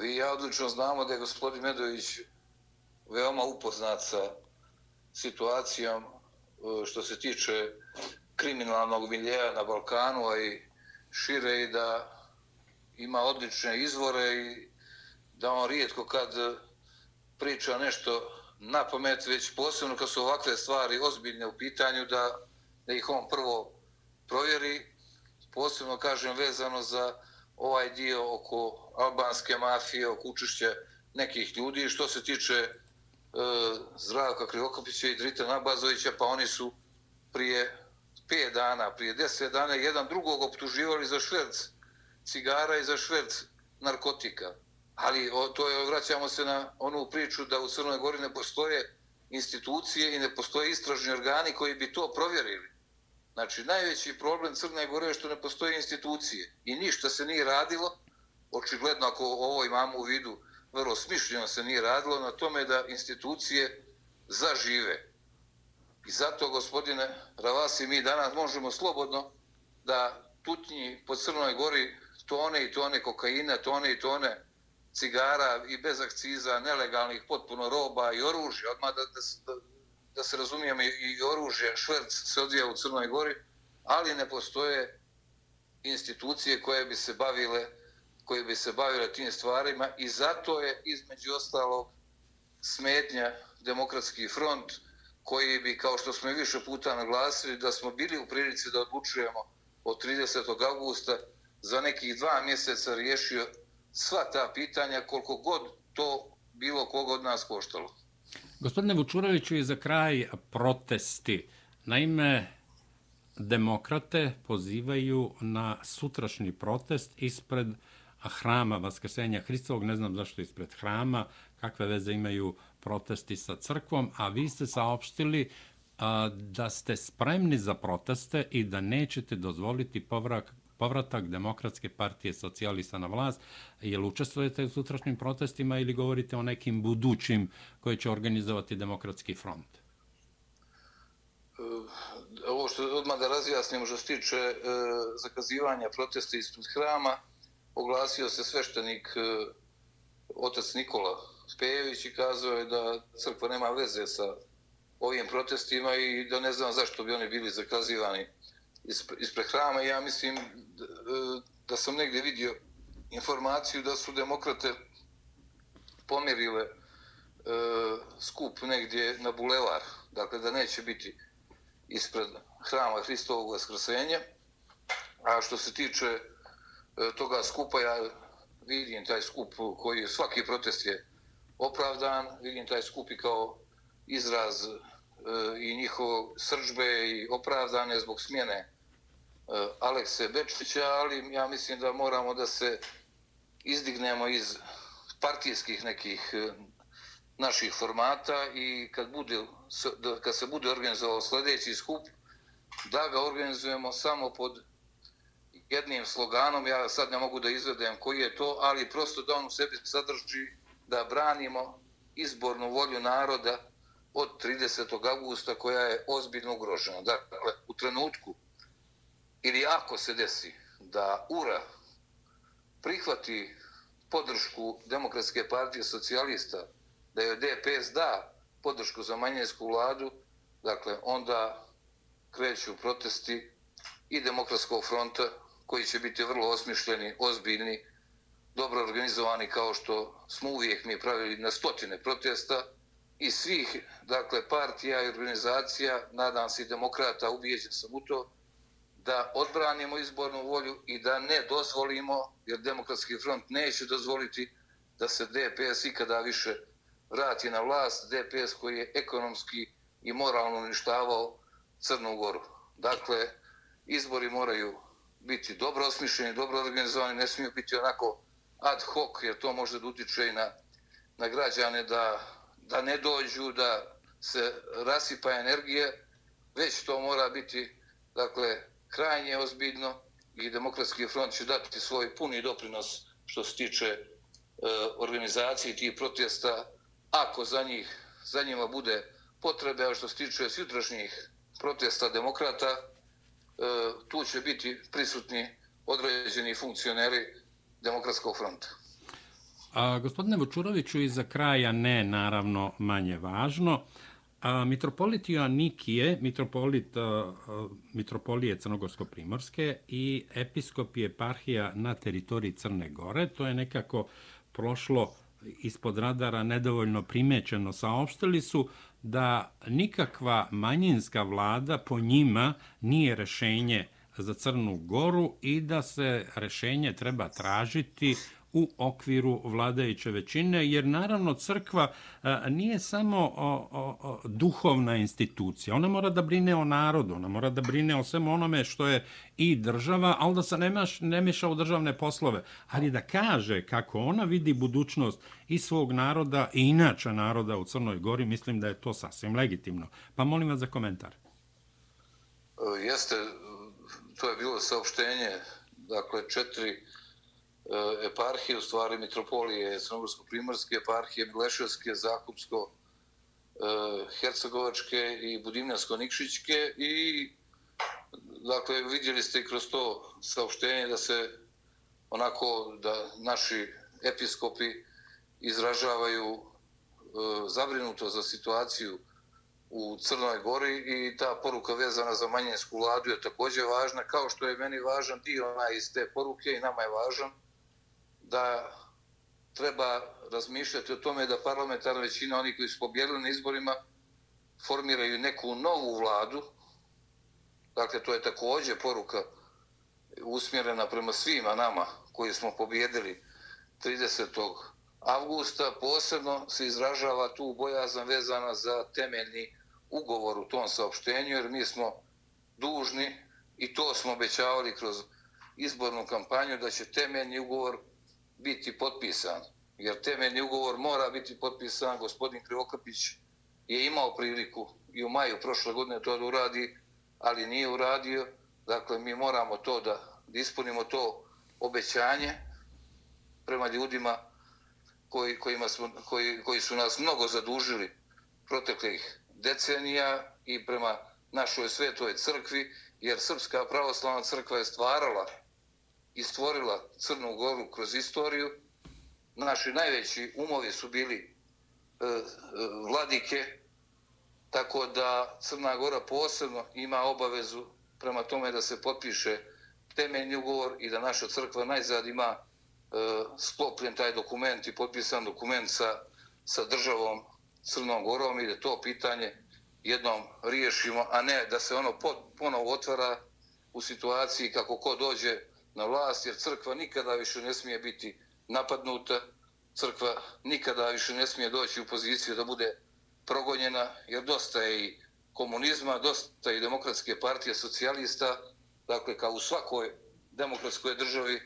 Vi ja odlično znamo da je gospodin Medović veoma upoznat sa situacijom uh, što se tiče kriminalnog miljeja na Balkanu, a i šire i da ima odlične izvore i da on rijetko kad priča nešto na pamet, već posebno kad su ovakve stvari ozbiljne u pitanju, da, da ih on prvo provjeri, posebno kažem vezano za ovaj dio oko albanske mafije, oko učešća nekih ljudi. Što se tiče e, Zdravka Krivokopića i Drita Nabazovića, pa oni su prije 5 dana, prije 10 dana jedan drugog optuživali za šverc cigara i za šverc narkotika. Ali o, to je, vraćamo se na onu priču da u Crnoj Gori ne postoje institucije i ne postoje istražni organi koji bi to provjerili. Znači, najveći problem Crne Gore je što ne postoje institucije i ništa se nije radilo. Očigledno, ako ovo imamo u vidu, vrlo smišljeno se nije radilo na tome da institucije zažive. I zato, gospodine Ravasi, mi danas možemo slobodno da tutnji po Crnoj Gori tone i tone kokaina, tone i tone cigara i bez akciza, nelegalnih potpuno roba i oružja, odmah da, da, da se razumijemo i oružje, šverc se odvija u Crnoj Gori, ali ne postoje institucije koje bi se bavile koje bi se bavile tim stvarima i zato je između ostalog smetnja demokratski front koji bi, kao što smo i više puta naglasili, da smo bili u prilici da odlučujemo od 30. augusta za nekih dva mjeseca riješio sva ta pitanja koliko god to bilo koga od nas koštalo. Gospodine Vučuroviću, i za kraj protesti. Naime, demokrate pozivaju na sutrašnji protest ispred hrama Vaskrsenja Hristovog, ne znam zašto ispred hrama, kakve veze imaju protesti sa crkvom, a vi ste saopštili a, da ste spremni za proteste i da nećete dozvoliti povrak, povratak Demokratske partije socijalista na vlast. Jel učestvujete u sutrašnjim protestima ili govorite o nekim budućim koje će organizovati Demokratski front? E, ovo što odmah da razjasnimo što se tiče e, zakazivanja protesta ispred hrama, oglasio se sveštenik e, otac Nikola Pejević i kazao je da crkva nema veze sa ovim protestima i da ne znam zašto bi oni bili zakazivani ispred hrama. Ja mislim e, da sam negdje vidio informaciju da su demokrate pomjerile e, skup negdje na bulevar, dakle da neće biti ispred hrama Hristovog vaskrsenja. A što se tiče e, toga skupa, ja vidim taj skup koji svaki protest je opravdan, vidim taj skupi kao izraz e, i njihove srđbe i opravdane zbog smjene e, Alekse Bečića, ali ja mislim da moramo da se izdignemo iz partijskih nekih e, naših formata i kad, bude, kad se bude organizovao sljedeći skup, da ga organizujemo samo pod jednim sloganom, ja sad ne mogu da izvedem koji je to, ali prosto da on u sebi sadrži da branimo izbornu volju naroda od 30. augusta koja je ozbiljno ugrožena. Dakle, u trenutku ili ako se desi da URA prihvati podršku Demokratske partije socijalista, da je DPS da podršku za manjinsku vladu, dakle, onda kreću protesti i Demokratskog fronta, koji će biti vrlo osmišljeni, ozbiljni, dobro organizovani kao što smo uvijek mi pravili na stotine protesta i svih dakle, partija i organizacija, nadam se i demokrata, ubijeđen sam u to, da odbranimo izbornu volju i da ne dozvolimo, jer demokratski front neće dozvoliti da se DPS ikada više vrati na vlast, DPS koji je ekonomski i moralno uništavao Crnu Goru. Dakle, izbori moraju biti dobro osmišljeni, dobro organizovani, ne smiju biti onako ad hoc, jer to može da utiče i na, na građane da, da ne dođu, da se rasipa energije, već to mora biti dakle, krajnje ozbiljno i demokratski front će dati svoj puni doprinos što se tiče e, organizacije tih protesta, ako za njih, za njima bude potrebe, a što se tiče sutrašnjih protesta demokrata, e, tu će biti prisutni određeni funkcioneri demokratskog fronta. A, gospodine Vučuroviću, i za kraja ne, naravno, manje važno. A, mitropolit Joannikije, mitropolit a, mitropolije Crnogorsko-Primorske i episkop je parhija na teritoriji Crne Gore, to je nekako prošlo ispod radara nedovoljno primećeno saopštili su da nikakva manjinska vlada po njima nije rešenje za Crnu Goru i da se rešenje treba tražiti u okviru vladajuće većine, jer naravno crkva e, nije samo o, o, o, duhovna institucija. Ona mora da brine o narodu, ona mora da brine o svemu onome što je i država, ali da se ne, maš, ne miša u državne poslove, ali da kaže kako ona vidi budućnost i svog naroda i inače naroda u Crnoj Gori, mislim da je to sasvim legitimno. Pa molim vas za komentar. E, jeste, to je bilo saopštenje, dakle, četiri e, eparhije, u stvari mitropolije Crnogorsko-Primorske, eparhije Mileševske, Zakupsko, e, Hercegovačke i Budimljansko-Nikšićke i dakle vidjeli ste kroz to saopštenje da se onako da naši episkopi izražavaju e, zabrinuto za situaciju u Crnoj Gori i ta poruka vezana za manjinsku vladu je također važna, kao što je meni važan dio ona iz te poruke i nama je važan, da treba razmišljati o tome da parlamentarna većina, oni koji su pobjedili na izborima, formiraju neku novu vladu. Dakle, to je također poruka usmjerena prema svima nama koji smo pobjedili 30. avgusta. Posebno se izražava tu bojazan vezana za temeljni ugovor u tom saopštenju, jer mi smo dužni i to smo obećavali kroz izbornu kampanju da će temeljni ugovor biti potpisan, jer temeljni ugovor mora biti potpisan. Gospodin Krivokapić je imao priliku i u maju prošle godine to da uradi, ali nije uradio. Dakle, mi moramo to da, da ispunimo to obećanje prema ljudima koji, kojima smo, koji, koji su nas mnogo zadužili proteklih decenija i prema našoj svetoj crkvi, jer Srpska pravoslavna crkva je stvarala i stvorila Crnu Goru kroz istoriju. Naši najveći umovi su bili e, e, vladike, tako da Crna Gora posebno ima obavezu prema tome da se potpiše temeljni ugovor i da naša crkva najzad ima e, sklopljen taj dokument i potpisan dokument sa, sa državom Crnom Gorom i da to pitanje jednom riješimo, a ne da se ono ponovo otvara u situaciji kako ko dođe na vlast, jer crkva nikada više ne smije biti napadnuta, crkva nikada više ne smije doći u poziciju da bude progonjena, jer dosta je i komunizma, dosta je i demokratske partije socijalista, dakle kao u svakoj demokratskoj državi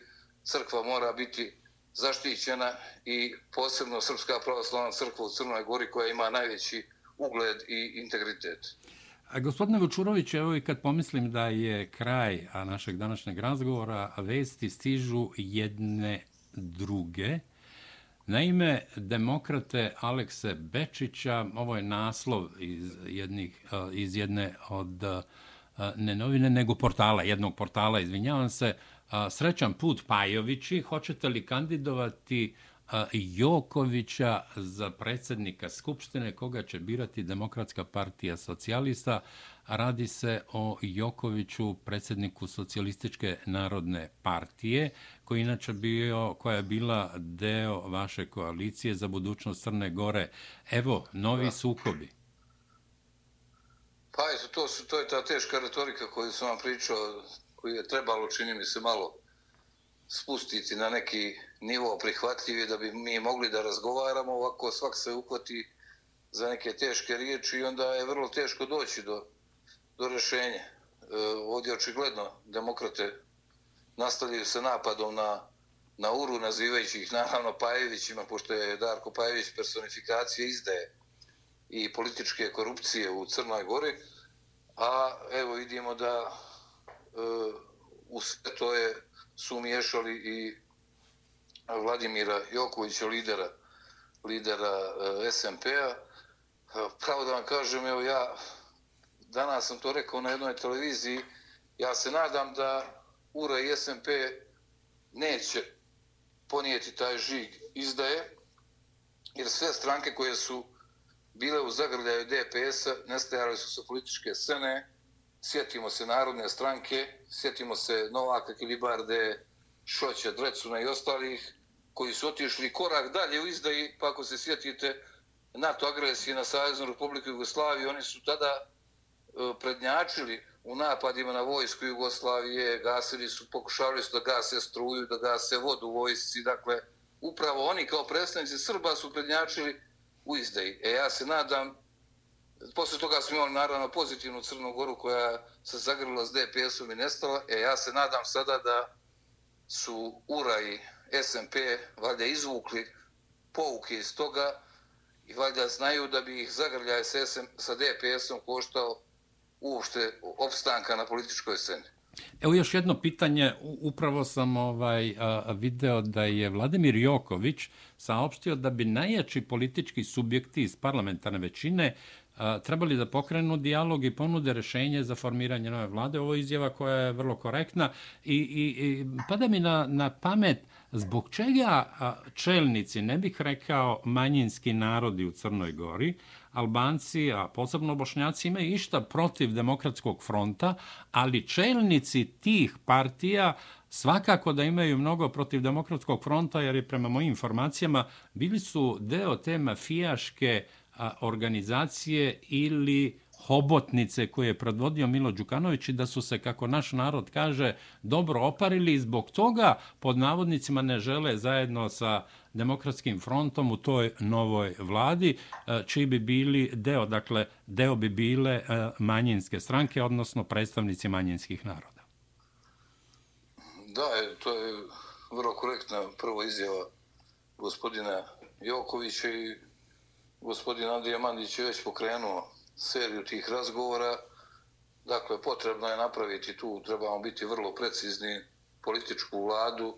crkva mora biti zaštićena i posebno Srpska pravoslavna crkva u Crnoj Gori koja ima najveći ugled i integritet. A gospodine Vučurović, evo i kad pomislim da je kraj našeg današnjeg razgovora, vesti stižu jedne druge. Naime, demokrate Alekse Bečića, ovo je naslov iz, jednih, iz jedne od ne novine, nego portala, jednog portala, izvinjavam se, srećan put Pajovići, hoćete li kandidovati Jokovića za predsjednika Skupštine, koga će birati Demokratska partija socijalista. Radi se o Jokoviću, predsjedniku Socijalističke narodne partije, koji inače bio, koja je bila deo vaše koalicije za budućnost Crne Gore. Evo, novi da. sukobi. Pa, to, su, to je ta teška retorika koju sam vam pričao, koji je trebalo, čini mi se, malo spustiti na neki nivo prihvatljivi da bi mi mogli da razgovaramo, ovako svak se uhvati za neke teške riječi i onda je vrlo teško doći do, do rešenja. E, ovdje očigledno demokrate nastavljaju se napadom na, na uru, nazivajući ih naravno Pajevićima, pošto je Darko Pajević personifikacija izdaje i političke korupcije u Crnoj Gori, a evo vidimo da u sve to je su umiješali i Vladimira Jokovića, lidera, lidera e, SMP-a. E, pravo da vam kažem, evo ja danas sam to rekao na jednoj televiziji, ja se nadam da URA i SMP neće ponijeti taj žig izdaje, jer sve stranke koje su bile u zagrljaju DPS-a nestajale su sa političke scene, sjetimo se narodne stranke, sjetimo se Novaka Kilibarde, Šoća, Drecuna i ostalih, koji su otišli korak dalje u izdaji, pa ako se sjetite NATO agresije na Saveznu Republiku Jugoslaviju, oni su tada e, prednjačili u napadima na vojsku Jugoslavije, gasili su, pokušavali su da gase struju, da gase vodu u vojsci, dakle, upravo oni kao predstavnici Srba su prednjačili u izdaji. E ja se nadam, posle toga smo imali naravno pozitivnu Crnu Goru koja se zagrlila s DPS-om i nestala, e ja se nadam sada da su URA i SMP valjda izvukli pouke iz toga i valjda znaju da bi ih zagrljaj sa DPS-om koštao uopšte opstanka na političkoj sceni. Evo još jedno pitanje, upravo sam ovaj video da je Vladimir Joković saopštio da bi najjači politički subjekti iz parlamentarne većine trebali da pokrenu dijalog i ponude rešenje za formiranje nove vlade. Ovo je izjava koja je vrlo korektna i, i, i pada mi na, na pamet zbog čega čelnici, ne bih rekao manjinski narodi u Crnoj Gori, Albanci, a posebno Bošnjaci, imaju išta protiv demokratskog fronta, ali čelnici tih partija svakako da imaju mnogo protiv demokratskog fronta, jer je prema mojim informacijama bili su deo te mafijaške organizacije ili hobotnice koje je predvodio Milo Đukanović i da su se, kako naš narod kaže, dobro oparili i zbog toga pod navodnicima ne žele zajedno sa demokratskim frontom u toj novoj vladi, e, čiji bi bili deo, dakle, deo bi bile e, manjinske stranke, odnosno predstavnici manjinskih naroda. Da, e, to je vrlo korektna prvo izjava gospodina Jokovića i gospodin Andrija Mandić je već pokrenuo seriju tih razgovora. Dakle, potrebno je napraviti tu, trebamo biti vrlo precizni, političku vladu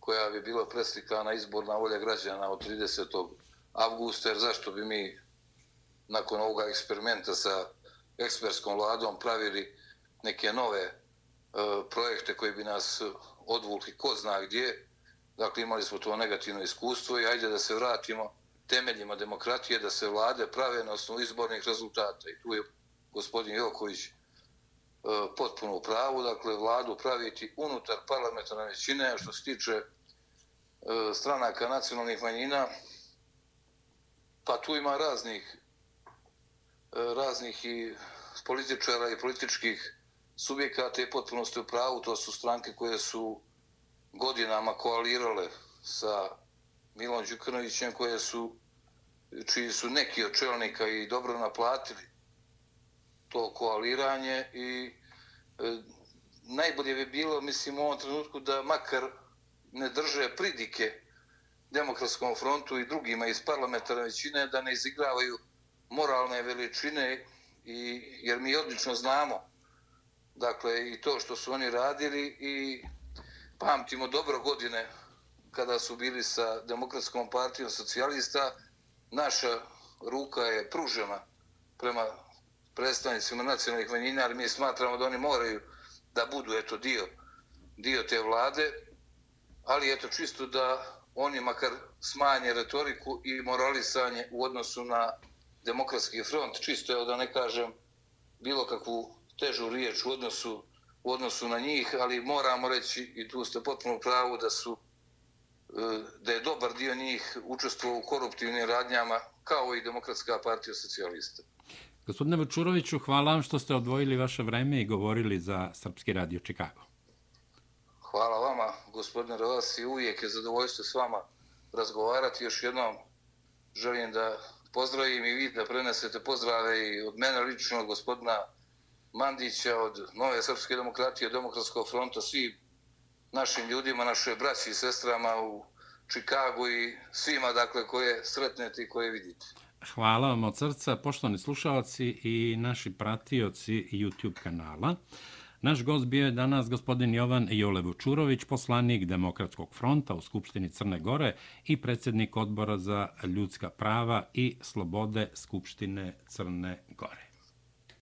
koja bi bila preslikana izborna volja građana od 30. avgusta, jer zašto bi mi nakon ovoga eksperimenta sa ekspertskom vladom pravili neke nove e, projekte koji bi nas odvukli ko zna gdje. Dakle, imali smo to negativno iskustvo i ajde da se vratimo temeljima demokratije da se vlade prave na osnovu izbornih rezultata. I tu je gospodin Joković e, potpuno u pravu, dakle, vladu praviti unutar parlamentarne većine, što se tiče e, stranaka nacionalnih manjina, pa tu ima raznih e, raznih i političara i političkih subjekata i potpuno ste u pravu, to su stranke koje su godinama koalirale sa Milan Đukanovićem koje su, čiji su neki od čelnika i dobro naplatili to koaliranje i e, najbolje bi bilo, mislim, u ovom trenutku da makar ne drže pridike demokratskom frontu i drugima iz parlamentarne većine da ne izigravaju moralne veličine i, jer mi odlično znamo dakle i to što su oni radili i pamtimo dobro godine kada su bili sa demokratskom partijom socijalista, naša ruka je pružena prema predstavnicima nacionalnih manjina, ali mi smatramo da oni moraju da budu eto dio, dio te vlade, ali eto čisto da oni makar smanje retoriku i moralisanje u odnosu na demokratski front, čisto je da ne kažem bilo kakvu težu riječ u odnosu, u odnosu na njih, ali moramo reći, i tu ste potpuno pravu, da su da je dobar dio njih učestvovao u koruptivnim radnjama kao i Demokratska partija socijalista. Gospodine Vučuroviću, hvala vam što ste odvojili vaše vreme i govorili za Srpski radio Čikago. Hvala vama, gospodine Rovas, i uvijek je zadovoljstvo s vama razgovarati. Još jednom želim da pozdravim i vi da prenesete pozdrave i od mene lično, od gospodina Mandića, od Nove Srpske demokratije, Demokratskog fronta, svi našim ljudima, našoj braći i sestrama u Čikagu i svima dakle koje sretnete i koje vidite. Hvala vam od srca, poštovani slušalci i naši pratioci YouTube kanala. Naš gost bio je danas gospodin Jovan Jole Vučurović, poslanik Demokratskog fronta u Skupštini Crne Gore i predsjednik odbora za ljudska prava i slobode Skupštine Crne Gore.